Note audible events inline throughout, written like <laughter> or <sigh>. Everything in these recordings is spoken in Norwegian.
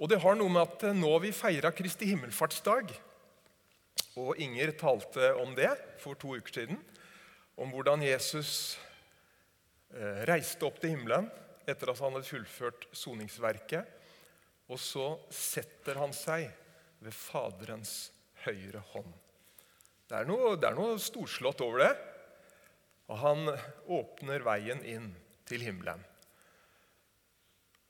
Og det har noe med at eh, nå vi feira Kristi himmelfartsdag. Og Inger talte om det for to uker siden. Om hvordan Jesus eh, reiste opp til himmelen etter at han hadde fullført soningsverket. Og så setter han seg ved Faderens høyre hånd. Det er noe, det er noe storslått over det. Og han åpner veien inn til himmelen.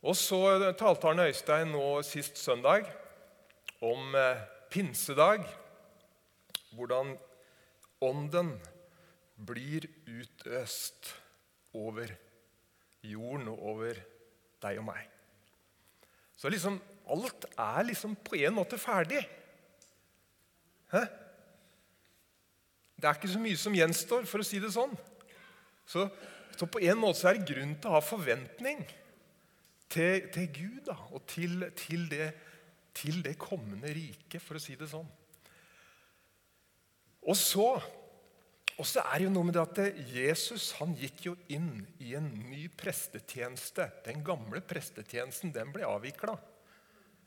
Og så talte Arne Øystein nå sist søndag om eh, pinsedag. Hvordan ånden blir utøst over jorden og over deg og meg. Så liksom, alt er liksom på en måte ferdig. Hæ? Det er ikke så mye som gjenstår, for å si det sånn. Så, så på en måte er det grunn til å ha forventning til, til Gud da, og til, til, det, til det kommende riket, for å si det sånn. Og så, og så er det jo noe med det at Jesus han gikk jo inn i en ny prestetjeneste. Den gamle prestetjenesten den ble avvikla.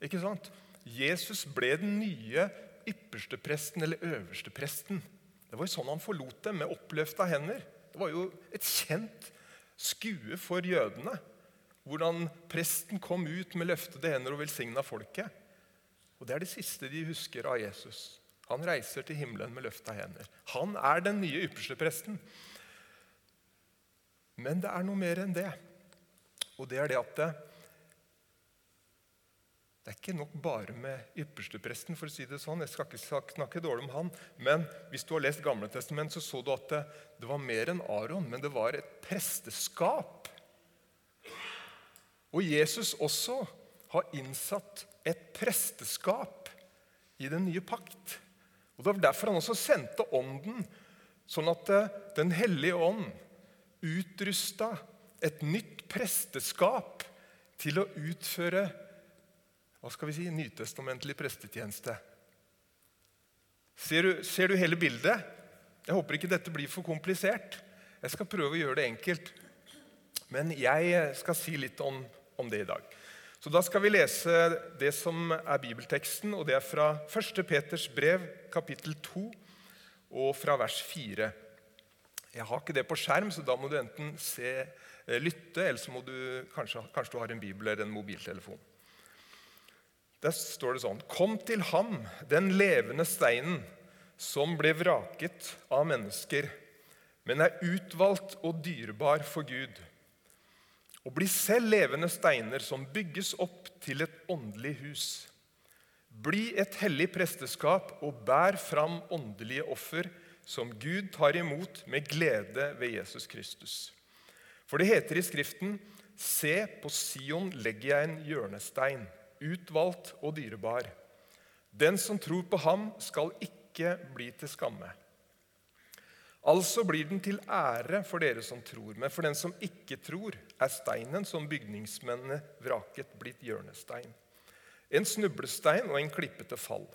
Ikke sant? Jesus ble den nye ypperste presten, eller øverste presten. Det var jo sånn han forlot det, med oppløfta hender. Det var jo et kjent skue for jødene. Hvordan presten kom ut med løftede hender og velsigna folket. Og Det er det siste de husker av Jesus. Han reiser til himmelen med løfta hender. Han er den nye ypperste presten. Men det er noe mer enn det. Og det er det at det, det er ikke nok bare med ypperstepresten. for å si det sånn. Jeg skal ikke snakke dårlig om han, Men hvis du har lest Gamle testament, så så du at det, det var mer enn Aron. Men det var et presteskap. Og Jesus også har innsatt et presteskap i den nye pakt. Og Det var derfor han også sendte Ånden, sånn at eh, Den hellige ånd utrusta et nytt presteskap til å utføre hva skal vi si, nytestamentlig prestetjeneste. Ser du, ser du hele bildet? Jeg håper ikke dette blir for komplisert. Jeg skal prøve å gjøre det enkelt. Men jeg skal si litt om, om det i dag. Så Da skal vi lese det som er bibelteksten, og det er fra 1. Peters brev, kapittel 2, og fra vers 4. Jeg har ikke det på skjerm, så da må du enten se, eh, lytte, eller så må du, kanskje, kanskje du har en bibel eller en mobiltelefon. Der står det sånn Kom til ham, den levende steinen, som ble vraket av mennesker, men er utvalgt og dyrebar for Gud og bli selv levende steiner som bygges opp til et åndelig hus. Bli et hellig presteskap og bær fram åndelige offer som Gud tar imot med glede ved Jesus Kristus. For det heter i Skriften.: Se, på Sion legger jeg en hjørnestein, utvalgt og dyrebar. Den som tror på ham, skal ikke bli til skamme. Altså blir den til ære for dere som tror. Men for den som ikke tror, er steinen som bygningsmennene vraket, blitt hjørnestein. En snublestein og en klippete fall.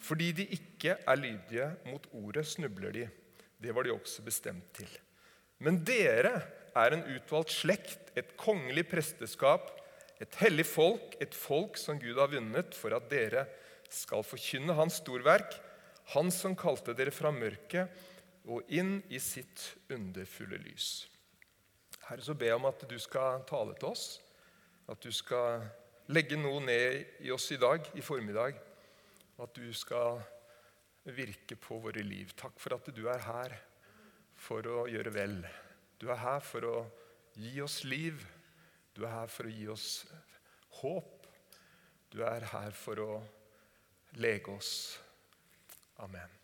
Fordi de ikke er lydige mot ordet, snubler de. Det var de også bestemt til. Men dere er en utvalgt slekt, et kongelig presteskap, et hellig folk, et folk som Gud har vunnet, for at dere skal forkynne Hans storverk, Han som kalte dere fra mørket og inn i sitt underfulle lys. Herre, så ber jeg om at du skal tale til oss, at du skal legge noe ned i oss i dag, i formiddag, at du skal virke på våre liv. Takk for at du er her for å gjøre vel. Du er her for å gi oss liv. Du er her for å gi oss håp. Du er her for å lege oss. Amen.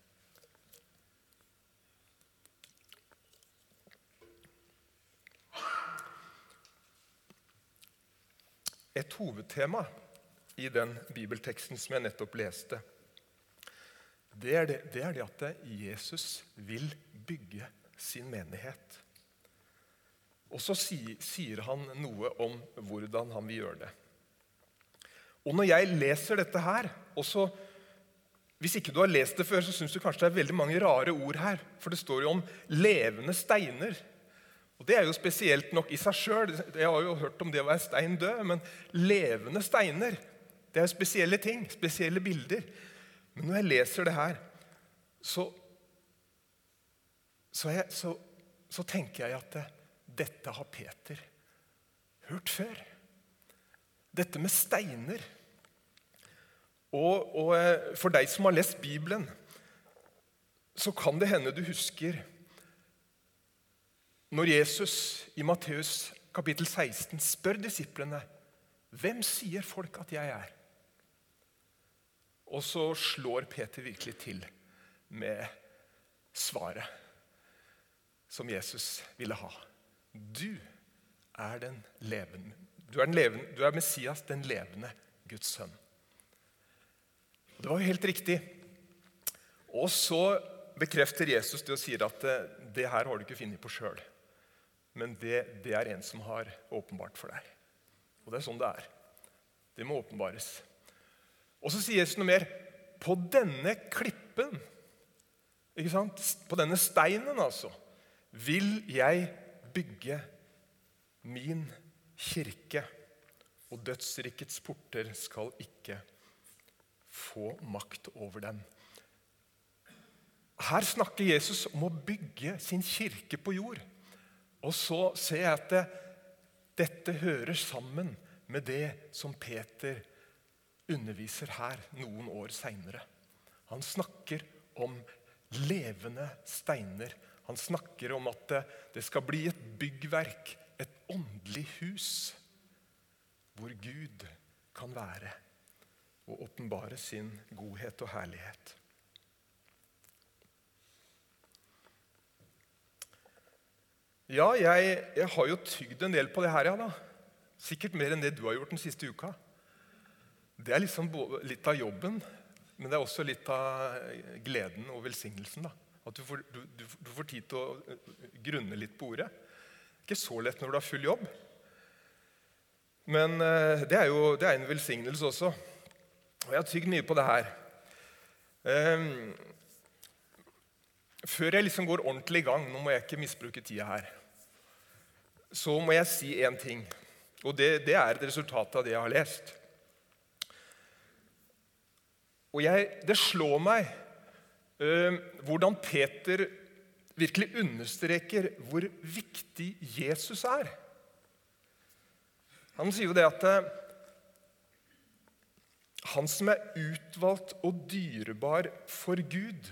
Et hovedtema i den bibelteksten som jeg nettopp leste. Det er det, det er det, at Jesus vil bygge sin menighet. Og så sier han noe om hvordan han vil gjøre det. Og når jeg leser dette her også, Hvis ikke du har lest det før, så syns du kanskje det er veldig mange rare ord her. For det står jo om levende steiner. Og Det er jo spesielt nok i seg sjøl. Jeg har jo hørt om det å være stein død, men levende steiner Det er jo spesielle ting, spesielle bilder. Men når jeg leser det her, så, så, jeg, så, så tenker jeg at det, dette har Peter hørt før. Dette med steiner. Og, og, eh, for deg som har lest Bibelen, så kan det hende du husker når Jesus i Matteus kapittel 16 spør disiplene hvem sier folk at jeg er. Og så slår Peter virkelig til med svaret som Jesus ville ha. Du er den levende. Du er, den levende, du er Messias, den levende Guds sønn. Og det var jo helt riktig. Og så bekrefter Jesus det og sier at det her har du ikke funnet på sjøl. Men det, det, er en som har åpenbart for deg. Og det er sånn det er. Det må åpenbares. Og så sier Jesus noe mer. På denne klippen, ikke sant? på denne steinen, altså, vil jeg bygge min kirke. Og dødsrikets porter skal ikke få makt over dem. Her snakker Jesus om å bygge sin kirke på jord. Og så ser jeg at det, dette hører sammen med det som Peter underviser her noen år seinere. Han snakker om levende steiner. Han snakker om at det, det skal bli et byggverk, et åndelig hus, hvor Gud kan være og åpenbare sin godhet og herlighet. Ja, jeg, jeg, har jo tygd en del på det her, ja da. Sikkert mer enn det du har gjort den siste uka. Det er liksom litt av jobben, men det er også litt av gleden og velsignelsen. da. At du får, du, du, du får tid til å eh, grunne litt på ordet. Ikke så lett når du har full jobb. Men eh, det er jo det er en velsignelse også. Og jeg har tygd mye på det her. Før jeg liksom går ordentlig i gang, nå må jeg ikke misbruke tida her, så må jeg si én ting. Og det, det, er et resultat av det jeg har lest. Og jeg, det slår meg øh, hvordan Peter virkelig understreker hvor viktig Jesus er. Han sier jo det at uh, han som er utvalgt og dyrebar for Gud.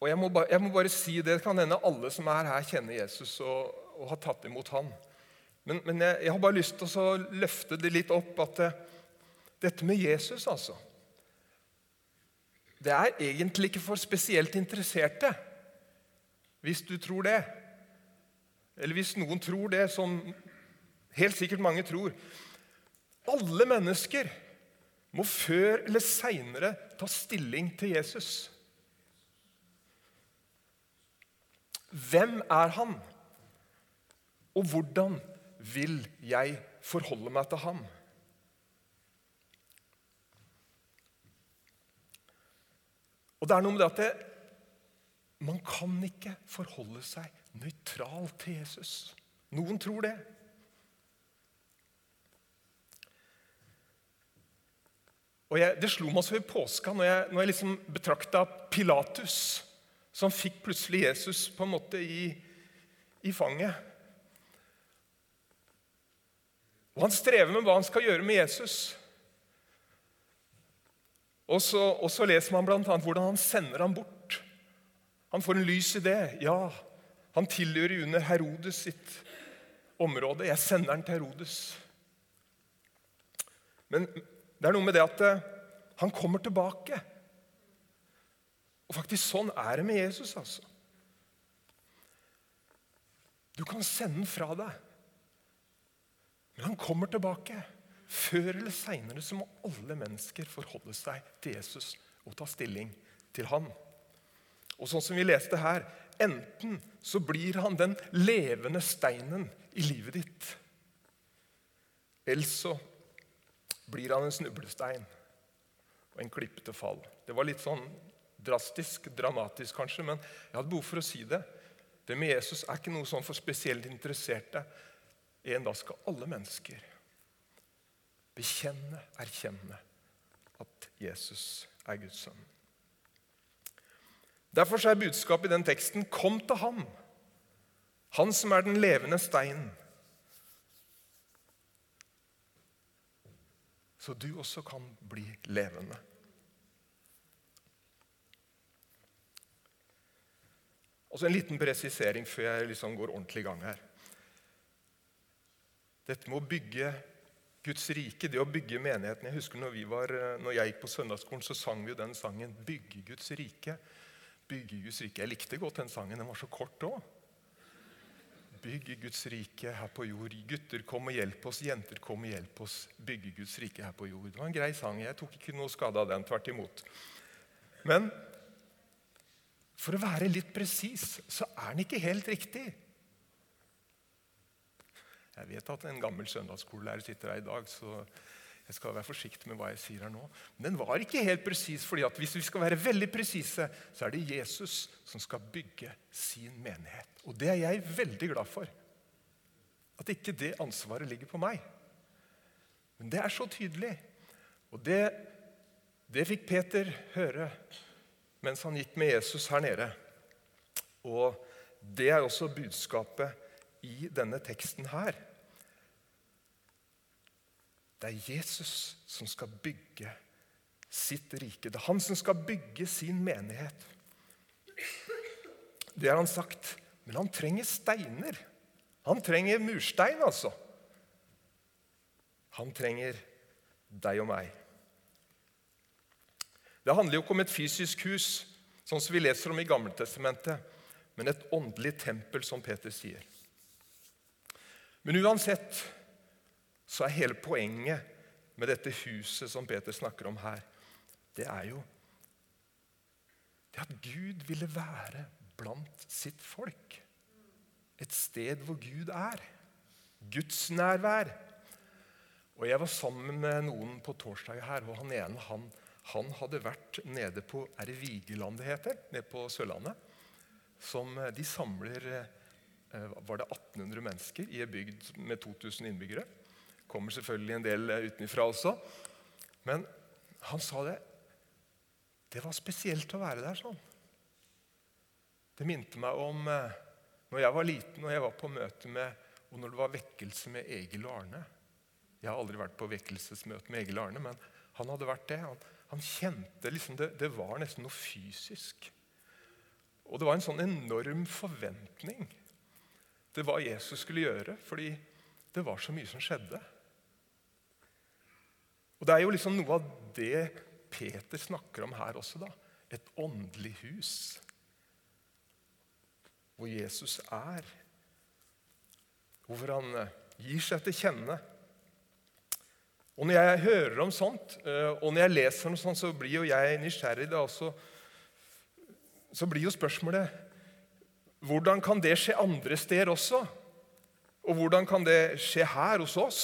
Og jeg må, bare, jeg må, bare, si det. Det kan hende alle som er her, kjenner Jesus og, og har tatt imot han. Men, men jeg, jeg, har bare lyst til å løfte det litt opp at det, dette med Jesus, altså Det er egentlig ikke for spesielt interesserte, hvis du tror det. Eller hvis noen tror det, som helt sikkert mange tror. Alle mennesker må før eller seinere ta stilling til Jesus. Hvem er han? Og hvordan vil jeg forholde meg til ham? Og det er noe med det at det, man kan ikke forholde seg nøytral til Jesus. Noen tror det. Og jeg, Det slo meg så i påska når jeg, jeg liksom betrakta Pilatus som fikk plutselig Jesus på en måte i, i fanget. Og Han strever med hva han skal gjøre med Jesus. Og så, og så leser man bl.a. hvordan han sender ham bort. Han får en lys idé. Ja, han tilhører under Herodes sitt område. Jeg sender han til Herodes. Men det er noe med det at eh, han kommer tilbake. Og faktisk sånn er det med Jesus, altså. Du kan sende den fra deg, men han kommer tilbake. Før eller seinere må alle mennesker forholde seg til Jesus og ta stilling til han. Og sånn som vi leste her, enten så blir han den levende steinen i livet ditt, eller så blir han en snublestein og en klippete fall. Det var litt sånn drastisk, dramatisk kanskje, men jeg hadde behov for å si det. Det med Jesus er ikke noe sånn for spesielt interesserte. En dag skal alle mennesker bekjenne, erkjenne at Jesus er Guds sønn. Derfor er budskapet i den teksten 'Kom til ham', han som er den levende steinen. Så du også kan bli levende. Og så En liten presisering før jeg liksom går ordentlig i gang her. Dette med å bygge Guds rike, det å bygge menigheten Jeg husker når, var, når jeg gikk på søndagsskolen, så sang vi jo den sangen 'Bygge Guds rike'. Bygge Guds rike. Jeg likte godt den sangen. Den var så kort òg. Bygge Guds rike her på jord. Gutter, kom og hjelp oss. Jenter, kom og hjelp oss. Bygge Guds rike her på jord. Det var en grei sang. Jeg tok ikke noe skade av den. Tvert imot. Men for å være litt presis så er den ikke helt riktig. Jeg vet at en gammel søndagsskolelærer sitter her i dag, så jeg skal være forsiktig med hva jeg sier her nå. Men den var ikke helt presis, fordi hvis vi skal være veldig presise, så er det Jesus som skal bygge sin menighet. Og det er jeg veldig glad for. At ikke det ansvaret ligger på meg. Men det er så tydelig. Og det, det fikk Peter høre mens han gikk med Jesus her nede. Og det er også budskapet i denne teksten her. Det er Jesus som skal bygge sitt rike. Det er han som skal bygge sin menighet. Det har han sagt. Men han trenger steiner. Han trenger murstein, altså. Han trenger deg og meg. Det handler jo ikke om et fysisk hus, sånn som vi leser om i Gammeltestamentet, men et åndelig tempel, som Peter sier. Men uansett så er hele poenget med dette huset som Peter snakker om her, det er jo det at Gud ville være blant sitt folk. Et sted hvor Gud er. Guds nærvær. Og Jeg var sammen med noen på torsdag her, og han ene han han hadde vært nede på Er det Vigeland det heter? Nede på Sørlandet. Som eh, de samler eh, var det 1800 mennesker i en bygd med 2000 innbyggere. Kommer selvfølgelig en del eh, utenfra også. Men han sa det. Det var spesielt å være der sånn. Det minte meg om når jeg var liten og jeg var på møte med og når det var vekkelse med Egil og Arne. Jeg har aldri vært på vekkelsesmøte med Egil og Arne, men han hadde vært det. Han, han kjente liksom det, det var nesten noe fysisk. Og det var en sånn enorm forventning til hva Jesus skulle gjøre, fordi det var så mye som skjedde. Og Det er jo liksom noe av det Peter snakker om her også. da. Et åndelig hus hvor Jesus er. Hvorfor han eh, gir seg til kjenne. Og Når jeg hører om sånt, eh, og når jeg leser om sånt, så blir jo jeg nysgjerrig. da også. Så blir jo spørsmålet hvordan kan det skje andre steder også? Og hvordan kan det skje her hos oss?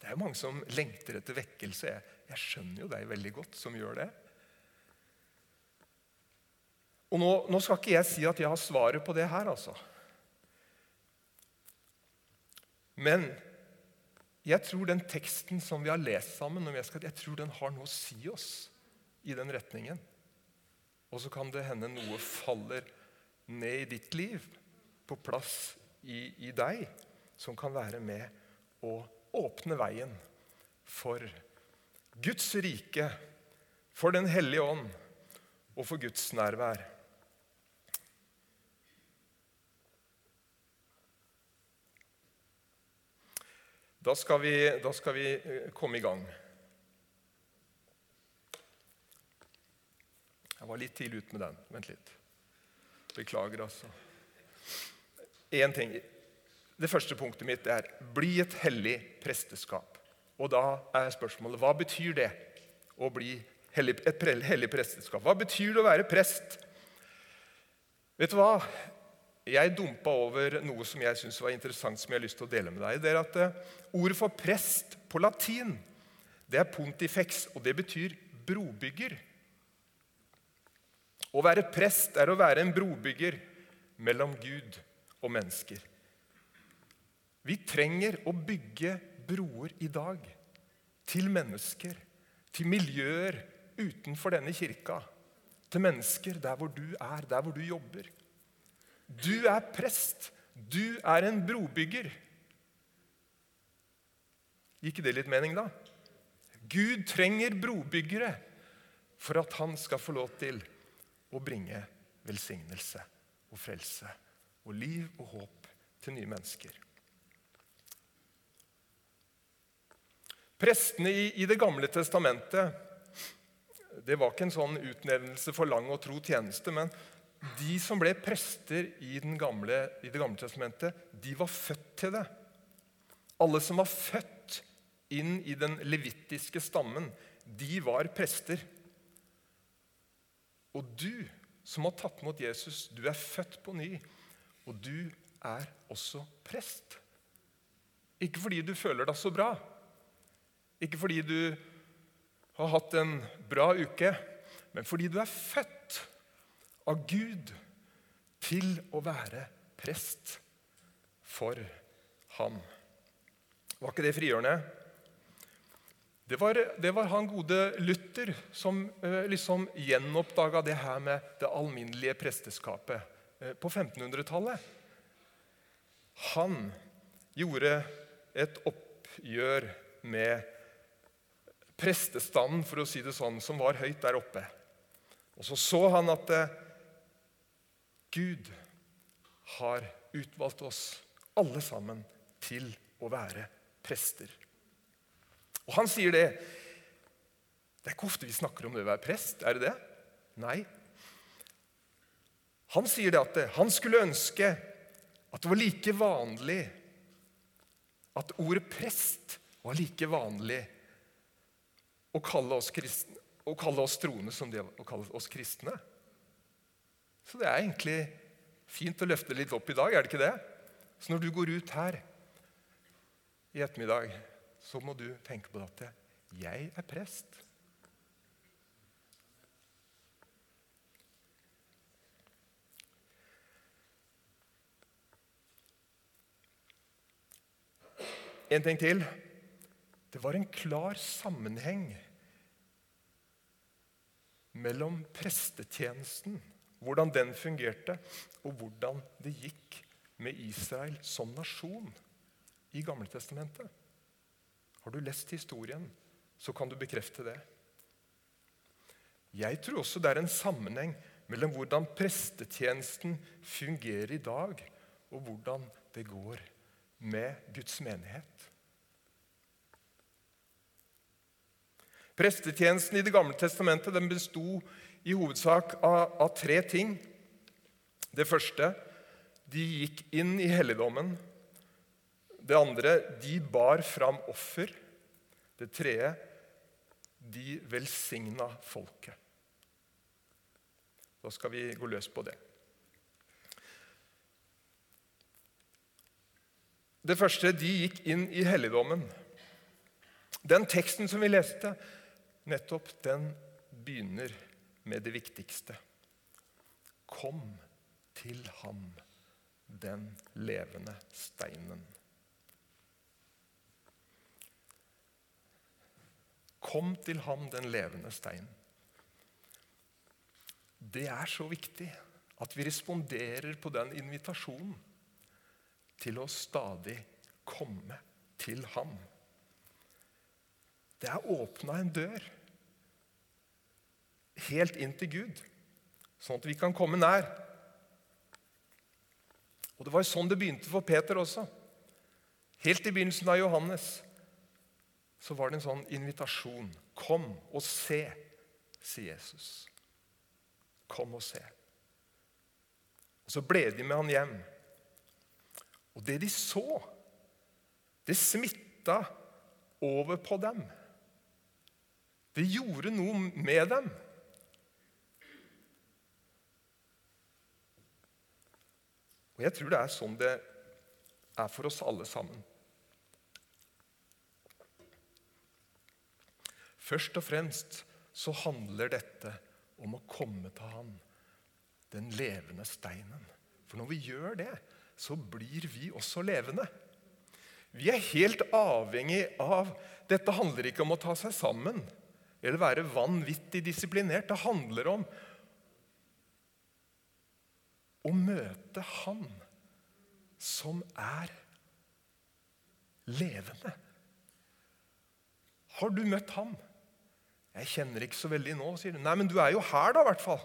Det er jo mange som lengter etter vekkelse. Jeg, skjønner jo deg veldig godt som gjør det. Og nå, nå, skal ikke jeg si at jeg har svaret på det her, altså. Men jeg tror den teksten som vi har lest sammen, jeg tror den har noe å si oss i den retningen. Og så kan det hende noe faller ned i ditt liv, på plass i, i deg, som kan være med å åpne veien for Guds rike, for Den hellige ånd og for Guds nærvær. Da skal vi, da skal vi eh, komme i gang. Jeg var litt tidlig ute med den. Vent litt. Beklager, altså. Én ting. Det første punktet mitt er 'bli et hellig presteskap'. Og da er spørsmålet hva betyr det å bli et hellig presteskap? Hva betyr det å være prest? Vet du hva? Jeg dumpa over noe som jeg syns var interessant, som jeg har lyst til å dele med deg. Det er at uh, Ordet for prest på latin det er pontifex, og det betyr brobygger. Å være prest er å være en brobygger mellom Gud og mennesker. Vi trenger å bygge broer i dag til mennesker, til miljøer utenfor denne kirka. Til mennesker der hvor du er, der hvor du jobber. Du er prest. Du er en brobygger. Gir ikke det litt mening, da? Gud trenger brobyggere for at han skal få lov til å bringe velsignelse og frelse og liv og håp til nye mennesker. Prestene i, i Det gamle testamentet det var ikke en sånn utnevnelse for lang og tro tjeneste. Men de som ble prester i, gamle, i Det gamle testamentet, de var født til det. Alle som var født inn i den levittiske stammen, de var prester. Og du som har tatt imot Jesus, du er født på ny, og du er også prest. Ikke fordi du føler deg så bra, ikke fordi du har hatt en bra uke, men fordi du er født av Gud til å være prest for ham. Var ikke det frigjørende? Det var, det var, han gode Luther som eh, liksom gjenoppdaga det her med det alminnelige presteskapet eh, på 1500-tallet. Han gjorde et oppgjør med prestestanden, for å si det sånn, som var høyt der oppe. Og så så han at eh, Gud har utvalgt oss alle sammen til å være prester. Og han sier det. Det er ikke ofte vi snakker om det å være prest. Er det det? Nei. Han sier det at han skulle ønske at det var like vanlig At ordet prest var like vanlig å kalle oss, kristne, å kalle oss troende som det å kalle oss kristne. Så det er egentlig fint å løfte litt opp i dag, er det ikke det? Så når du går ut her i ettermiddag så må du tenke på at jeg er prest. En ting til. Det var en klar sammenheng mellom prestetjenesten, hvordan den fungerte, og hvordan det gikk med Israel som nasjon i Gamletestamentet. Har du lest historien, så kan du bekrefte det. Jeg tror også det er en sammenheng mellom hvordan prestetjenesten fungerer i dag, og hvordan det går med Guds menighet. Prestetjenesten i Det gamle testamentet den besto i hovedsak av, av tre ting. Det første de gikk inn i helligdommen det andre de bar fram offer. Det tredje de velsigna folket. Da skal vi gå løs på det. Det første de gikk inn i helligdommen. Den teksten som vi leste, nettopp, den begynner med det viktigste. Kom til ham, den levende steinen. Kom til ham, den levende steinen. Det er så viktig at vi responderer på den invitasjonen til å stadig komme til ham. Det er åpna en dør helt inn til Gud, sånn at vi kan komme nær. Og Det var sånn det begynte for Peter også. Helt i begynnelsen av Johannes så var det en sånn invitasjon. Kom og se, sier Jesus. Kom og se. Og Så ble de med han hjem. Og det de så, det smitta over på dem. Det gjorde noe med dem. Og jeg tror det er sånn det er for oss alle sammen. Først og fremst så handler dette om å komme til Han, den levende steinen. For når vi gjør det, så blir vi også levende. Vi er helt avhengig av Dette handler ikke om å ta seg sammen eller være vanvittig disiplinert. Det handler om å møte Han som er levende. Har du møtt ham? Jeg kjenner ikke så veldig nå, sier du. Nei, men du er jo her, da, i hvert fall.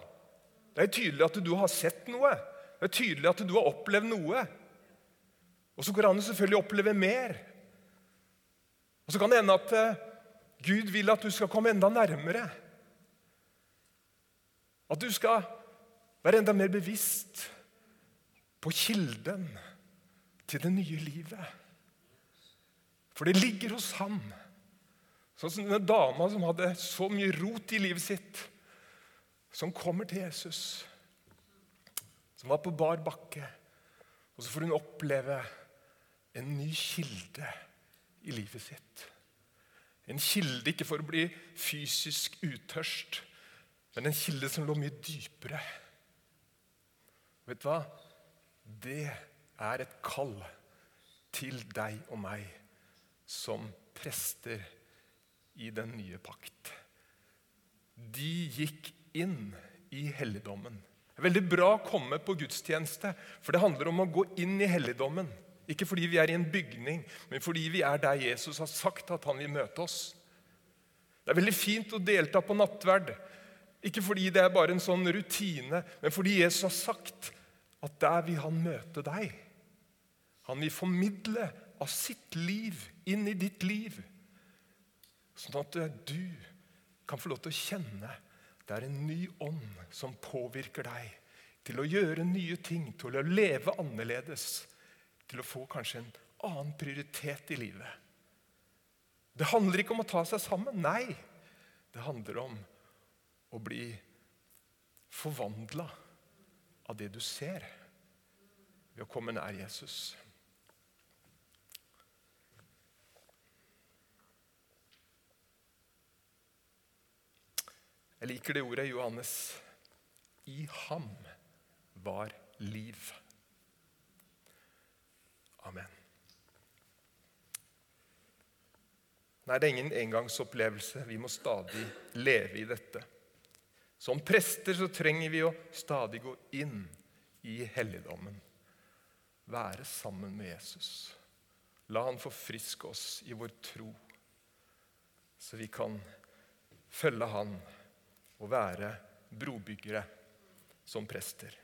Det er tydelig at du har sett noe. Det er tydelig at du har opplevd noe. Og så går det an å selvfølgelig oppleve mer. Og så kan det hende at eh, Gud vil at du skal komme enda nærmere. At du skal være enda mer bevisst på kilden til det nye livet. For det ligger hos ham. Sånn som denne dama som hadde så mye rot i livet sitt, som kommer til Jesus, som var på bar bakke. Og så får hun oppleve en ny kilde i livet sitt. En kilde ikke for å bli fysisk utørst, men en kilde som lå mye dypere. Vet du hva? Det er et kall til deg og meg som prester i den nye pakt. De gikk inn i helligdommen. Det er veldig bra å komme på gudstjeneste, for det handler om å gå inn i helligdommen. Ikke fordi vi er i en bygning, men fordi vi er der Jesus har sagt at han vil møte oss. Det er veldig fint å delta på nattverd. Ikke fordi det er bare en sånn rutine, men fordi Jesus har sagt at der vil han møte deg. Han vil formidle av sitt liv inn i ditt liv. Sånn at du kan få lov til å kjenne det er en ny ånd som påvirker deg til å gjøre nye ting, til å leve annerledes, til å få kanskje en annen prioritet i livet. Det handler ikke om å ta seg sammen. Nei, det handler om å bli forvandla av det du ser, ved å komme nær Jesus. Jeg liker det ordet Johannes. I ham var liv. Amen. Nei, det er ingen engangsopplevelse. Vi må stadig leve i dette. Som prester så trenger vi å stadig gå inn i helligdommen. Være sammen med Jesus. La han forfriske oss i vår tro, så vi kan følge han og være brobyggere som prester.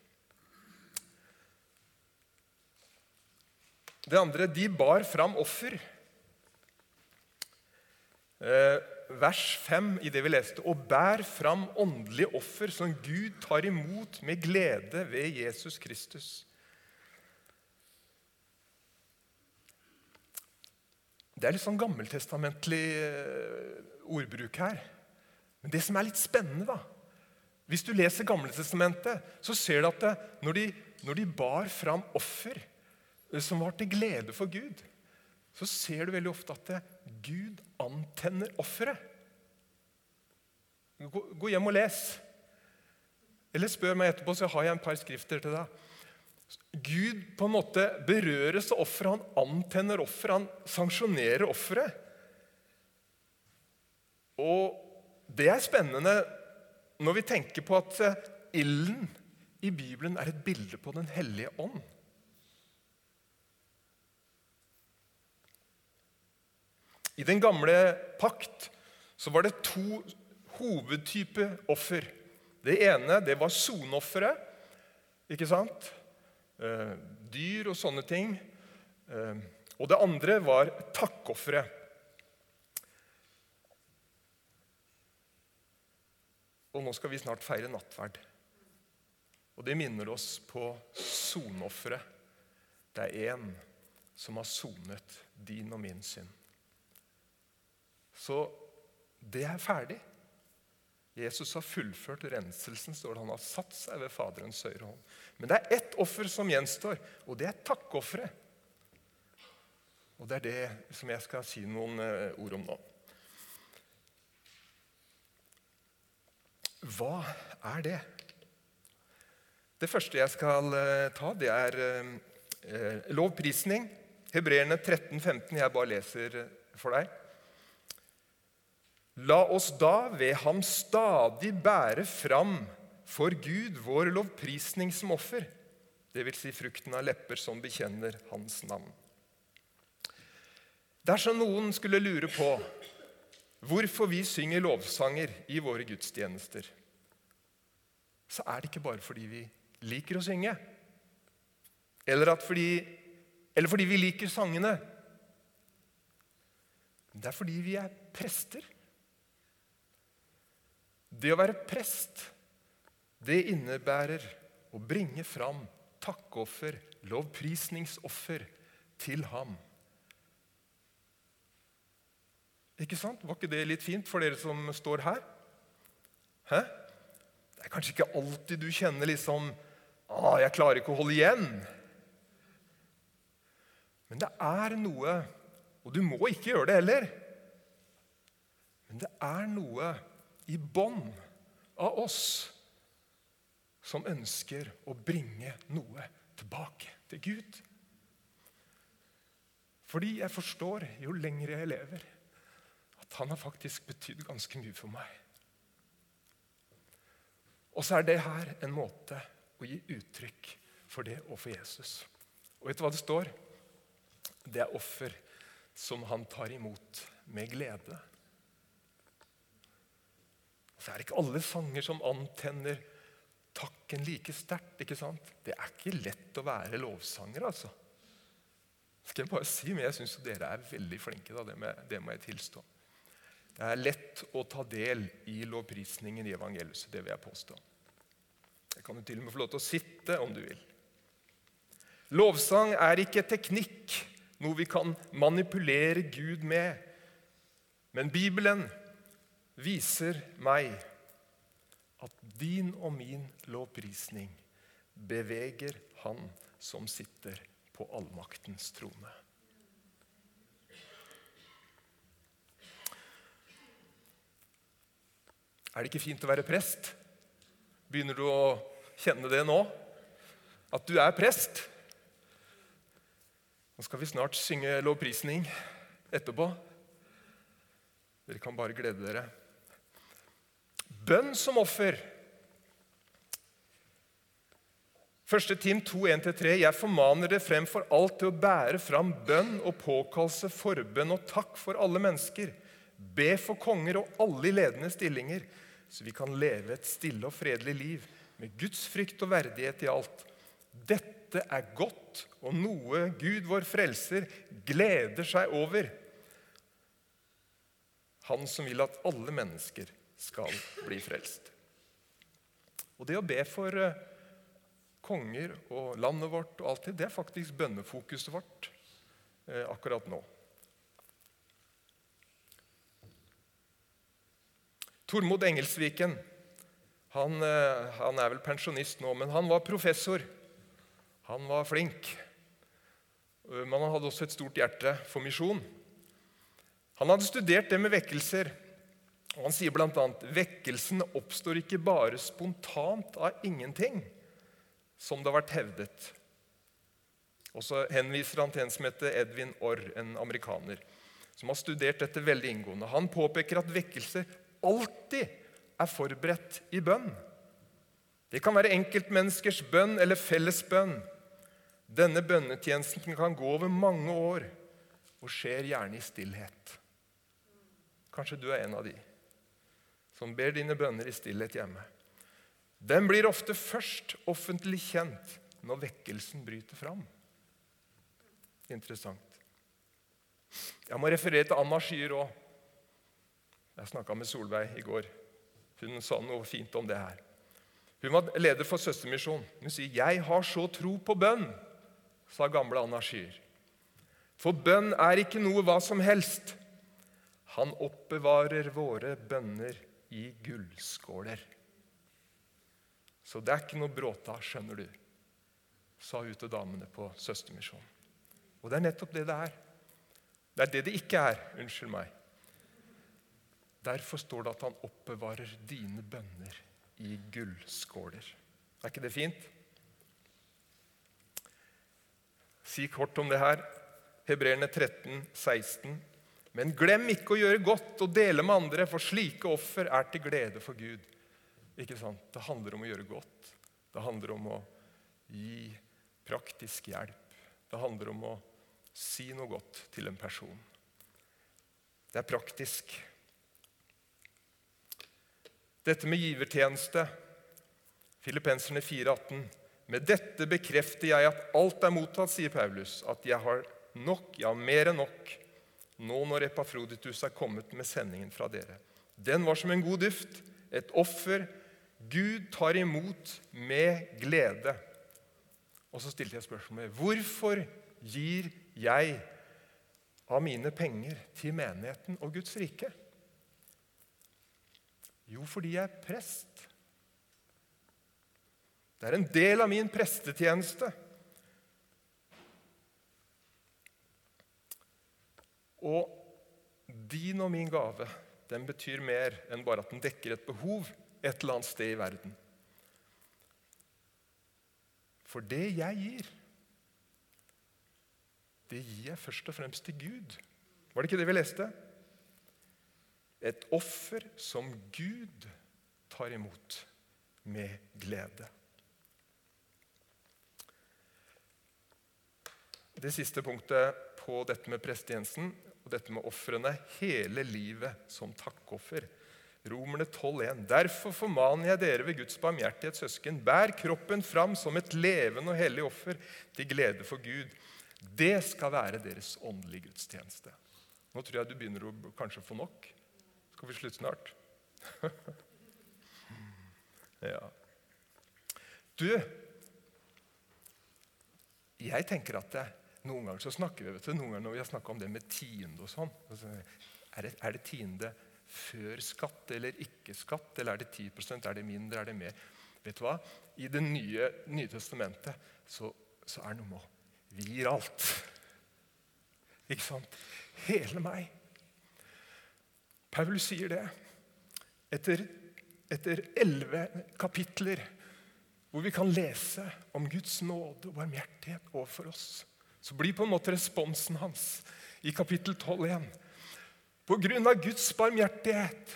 Det andre de bar fram offer. Eh, vers 5 i det vi leste. Og bær fram åndelige offer som Gud tar imot med glede ved Jesus Kristus. Det er litt sånn gammeltestamentlig eh, ordbruk her. Men det som er litt spennende, da Hvis du leser Gamletestamentet, så ser du at det, når, de, når de bar fram offer eh, som var til glede for Gud, så ser du veldig ofte at det, Gud antenner offeret. Gå, hjem og les. Eller spør meg etterpå, så har jeg en par skrifter til deg. Gud på en måte berøres av offeret. Han antenner offeret, han sanksjonerer offeret. Og det er spennende når vi tenker på at eh, ilden i Bibelen er et bilde på Den hellige ånd. I den gamle pakt så var det to hovedtyper offer. Det ene det var soneofferet. Ikke sant? Eh, dyr og sånne ting. Eh, og det andre var takkofferet. Og nå skal vi snart feire nattverd. Og det minner oss på soneofferet. Det er én som har sonet din og min synd. Så det er ferdig. Jesus har fullført renselsen, står det. Han har satt seg ved Faderens høyre hånd. Men det er ett offer som gjenstår, og det er takkofferet. Og det er det som jeg skal si noen eh, ord om nå. Hva er det? Det første jeg skal eh, ta, det er eh, lovprisning. Hebreerne 13, 15, jeg bare leser for deg. La oss da ved ham stadig bære fram for Gud vår lovprisning som offer, dvs. Si frukten av lepper som bekjenner hans navn. Dersom noen skulle lure på hvorfor vi synger lovsanger i våre gudstjenester, så er det ikke bare fordi vi liker å synge, eller, fordi, eller fordi vi liker sangene. Det er fordi vi er prester. Det å være prest, det innebærer å bringe fram takkoffer, lovprisningsoffer, til ham. Ikke sant? Var ikke det litt fint for dere som står her? Hæ? Det er kanskje ikke alltid du kjenner liksom ah, 'Jeg klarer ikke å holde igjen'. Men det er noe Og du må ikke gjøre det heller. Men det er noe i bånd av oss som ønsker å bringe noe tilbake til Gud. Fordi jeg forstår, jo lenger jeg lever, at han har faktisk betydd ganske mye for meg. Og så er det her en måte å gi uttrykk for det og for Jesus. Og vet du hva det står? Det er offer som han tar imot med glede. Så er det ikke alle sanger som antenner takken like sterkt. ikke sant? Det er ikke lett å være lovsanger, altså. Skal jeg bare si, Men jeg syns dere er veldig flinke. da, det, med, det må jeg tilstå. Det er lett å ta del i lovprisningen i evangeliet. Det vil jeg påstå. Jeg kan jo til og med få lov til å sitte om du vil. Lovsang er ikke teknikk, noe vi kan manipulere Gud med. Men Bibelen viser meg at din og min lovprisning beveger Han som sitter på allmaktens trone. Er det ikke fint å være prest? Begynner du å kjenne det nå? At du er prest? Nå skal vi snart synge lovprisning etterpå. Dere kan bare glede dere. Bønn som offer. 1. Tim 2, 1-3. Jeg formaner dere fremfor alt til å bære fram bønn og påkallelse, forbønn og takk for alle mennesker. Be for konger og alle i ledende stillinger, så vi kan leve et stille og fredelig liv med Guds frykt og verdighet i alt. Dette er godt og noe Gud, vår frelser, gleder seg over. Han som vil at alle mennesker skal bli frelst. Og det å be for eh, konger og landet vårt og alt det, det er faktisk bønnefokuset vårt eh, akkurat nå. Tormod Engelsviken han, eh, han, er vel pensjonist nå, men han var professor. Han var flink. Men han hadde også et stort hjerte for misjon. Han hadde studert det med vekkelser og Han sier bl.a.: Vekkelsen oppstår ikke bare spontant av ingenting, som det har vært hevdet. Og så henviser han til en som heter Edwin Orr, en amerikaner, som har studert dette veldig inngående. Han påpeker at vekkelse alltid er forberedt i bønn. Det kan være enkeltmenneskers bønn eller fellesbønn. Denne bønnetjenesten kan gå over mange år og skjer gjerne i stillhet. Kanskje du er en av de som ber dine bønner i stillhet hjemme. Den blir ofte først offentlig kjent når vekkelsen bryter fram. Interessant. Jeg må referere til Anna Skyer òg. Jeg snakka med Solveig i går. Hun sa noe fint om det her. Hun var leder for Søstermisjonen. Hun sier, 'Jeg har så tro på bønn', sa gamle Anna Skyer. For bønn er ikke noe hva som helst. Han oppbevarer våre bønner i gullskåler. Så det er ikke noe bråta, skjønner du, sa hun til damene på Søstermisjonen. Og det er nettopp det det er. Det er det det ikke er. Unnskyld meg. Derfor står det at han oppbevarer dine bønner i gullskåler. Er ikke det fint? Si kort om det her. Hebreerne 13, 16. Men glem ikke å gjøre godt og dele med andre, for slike offer er til glede for Gud. Ikke sant? Det handler om å gjøre godt. Det handler om å gi praktisk hjelp. Det handler om å si noe godt til en person. Det er praktisk. Dette med givertjeneste, Filippenserne 4,18. Med dette bekrefter jeg at alt er mottatt, sier Paulus, at jeg har nok, ja, mer enn nok, nå når Epafroditus er kommet med sendingen fra dere. Den var som en god duft, et offer Gud tar imot med glede. Og så stilte jeg spørsmålet hvorfor gir jeg av mine penger til menigheten og Guds rike? Jo, fordi jeg er prest. Det er en del av min prestetjeneste. Og din og min gave den betyr mer enn bare at den dekker et behov et eller annet sted i verden. For det jeg gir, det gir jeg først og fremst til Gud. Var det ikke det vi leste? Et offer som Gud tar imot med glede. Det siste punktet på dette med prestetjenesten og dette med ofrene hele livet som takkoffer. Romerne 12,1. Derfor formaner jeg dere ved Guds barmhjertighet, søsken, bær kroppen fram som et levende og hellig offer til glede for Gud. Det skal være deres åndelige gudstjeneste. Nå tror jeg du begynner å kanskje få nok. Skal vi slutte snart? <laughs> ja. Du, jeg tenker at det, noen ganger så snakker vi vet du, noen ganger når vi har snakka om det med tiende og sånn er det, er det tiende før skatt eller ikke skatt? Eller er det 10% Er det mindre? Er det mer? Vet du hva? I Det nye, nye testamentet så, så er det noe med å Vi gir alt. Ikke sant? Hele meg. Paul sier det. Etter, etter elleve kapitler hvor vi kan lese om Guds nåde og barmhjertighet overfor oss, så blir på en måte responsen hans i kapittel 12 igjen på grunn av Guds barmhjertighet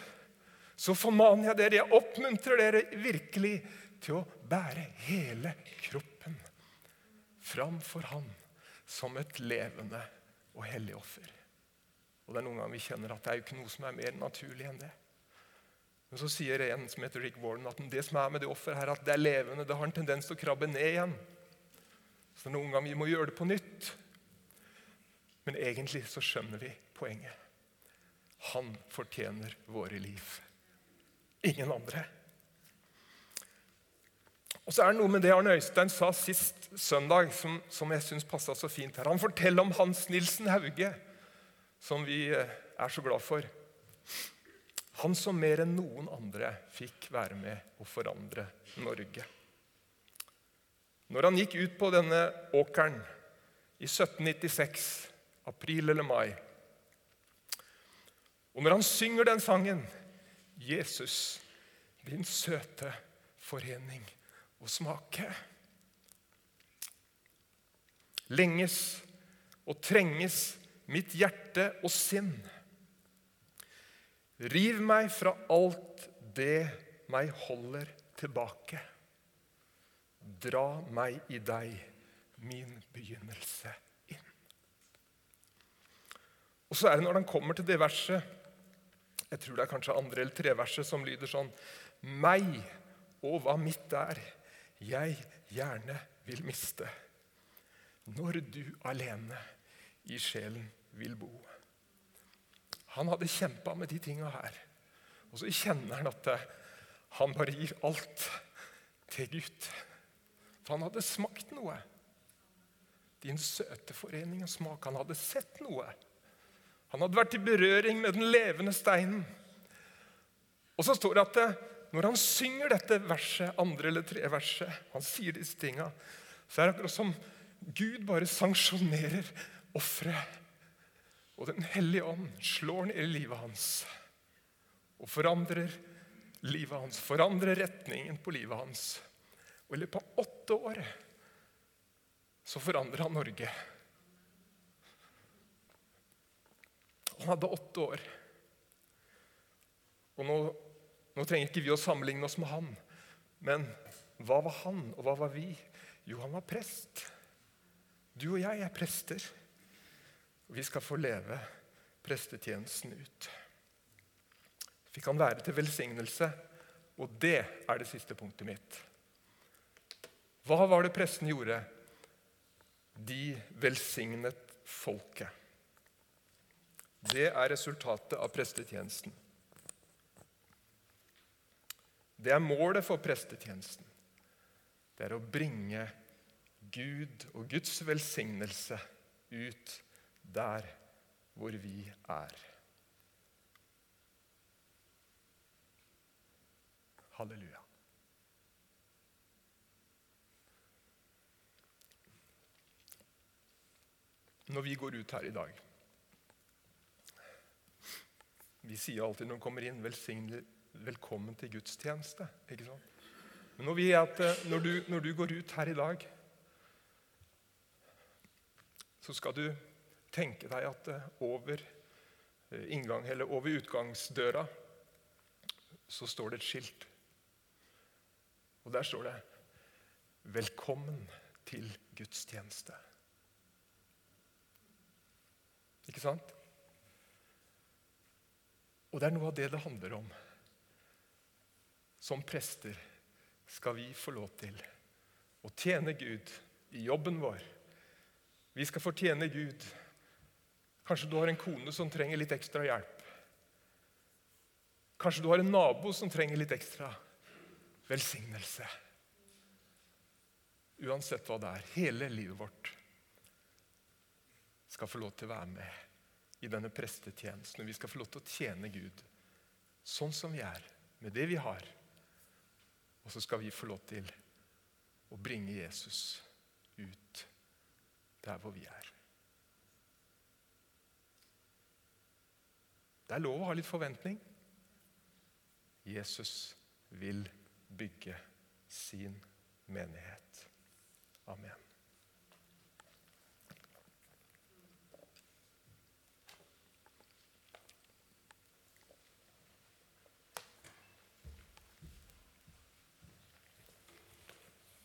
så formaner jeg dere, jeg oppmuntrer dere virkelig til å bære hele kroppen framfor Han som et levende og hellig offer. Og det er Noen ganger vi kjenner at det er jo ikke noe som er mer naturlig enn det. Men så sier en som heter Rick Warren, at det som er med det offeret, her, at det er levende. Det har en tendens til å krabbe ned igjen. Så noen ganger vi må gjøre det på nytt. Men egentlig så skjønner vi poenget. Han fortjener våre liv. Ingen andre. Og så er det noe med det Arne Øystein sa sist søndag, som, som jeg syns passa så fint her. Han forteller om Hans Nilsen Hauge, som vi eh, er så glad for. Han som mer enn noen andre fikk være med å forandre Norge. Når han gikk ut på denne åkeren i 1796, april eller mai og når han synger den sangen 'Jesus, din søte forening og smake' Lenges og trenges mitt hjerte og sinn. Riv meg fra alt det meg holder tilbake. Dra meg i deg, min begynnelse, inn. Og så er det når han kommer til det verset jeg tror det er kanskje andre eller tre verset som lyder sånn Meg og hva mitt er, jeg gjerne vil miste. Når du alene i sjelen vil bo. Han hadde kjempa med de tinga her. Og så kjenner han at han bare gir alt til Gud. For han hadde smakt noe. Din søte forening og smak. Han hadde sett noe. Han hadde vært i berøring med den levende steinen. Og så står det at når han synger dette verset, andre eller tre verset, han sier disse tinga, så er det akkurat som Gud bare sanksjonerer offeret. Og Den hellige ånd slår ned i livet hans og forandrer livet hans, forandrer retningen på livet hans. Og i løpet av åtte år så forandra han Norge. Han hadde åtte år. Og nå, nå trenger ikke vi å sammenligne oss med han. Men hva var han, og hva var vi? Jo, han var prest. Du og jeg er prester. Og vi skal få leve prestetjenesten ut. Vi kan være til velsignelse, og det er det siste punktet mitt. Hva var det presten gjorde? De velsignet folket. Det er resultatet av prestetjenesten. Det er målet for prestetjenesten. Det er å bringe Gud og Guds velsignelse ut der hvor vi er. Halleluja. Når vi går ut her i dag Vi sier alltid når vi kommer inn 'velkommen til gudstjeneste'. ikke sant? Men når, at, eh, når, du, når du går ut her i dag, så skal du tenke deg at eh, over eh, inngang, over utgangsdøra så står det et skilt. Og der står det 'Velkommen til gudstjeneste'. Ikke sant? Og det er noe av det det handler om. Som prester skal vi få lov til å tjene Gud i jobben vår. Vi skal fortjene Gud. Kanskje du har en kone som trenger litt ekstra hjelp. Kanskje du har en nabo som trenger litt ekstra velsignelse. Uansett hva det er. Hele livet vårt skal få lov til å være med i denne prestetjenesten. Vi skal få lov til å tjene Gud sånn som vi er, med det vi har. Og så skal vi få lov til å bringe Jesus ut der hvor vi er. Det er lov å ha litt forventning. Jesus vil bygge sin menighet. Amen.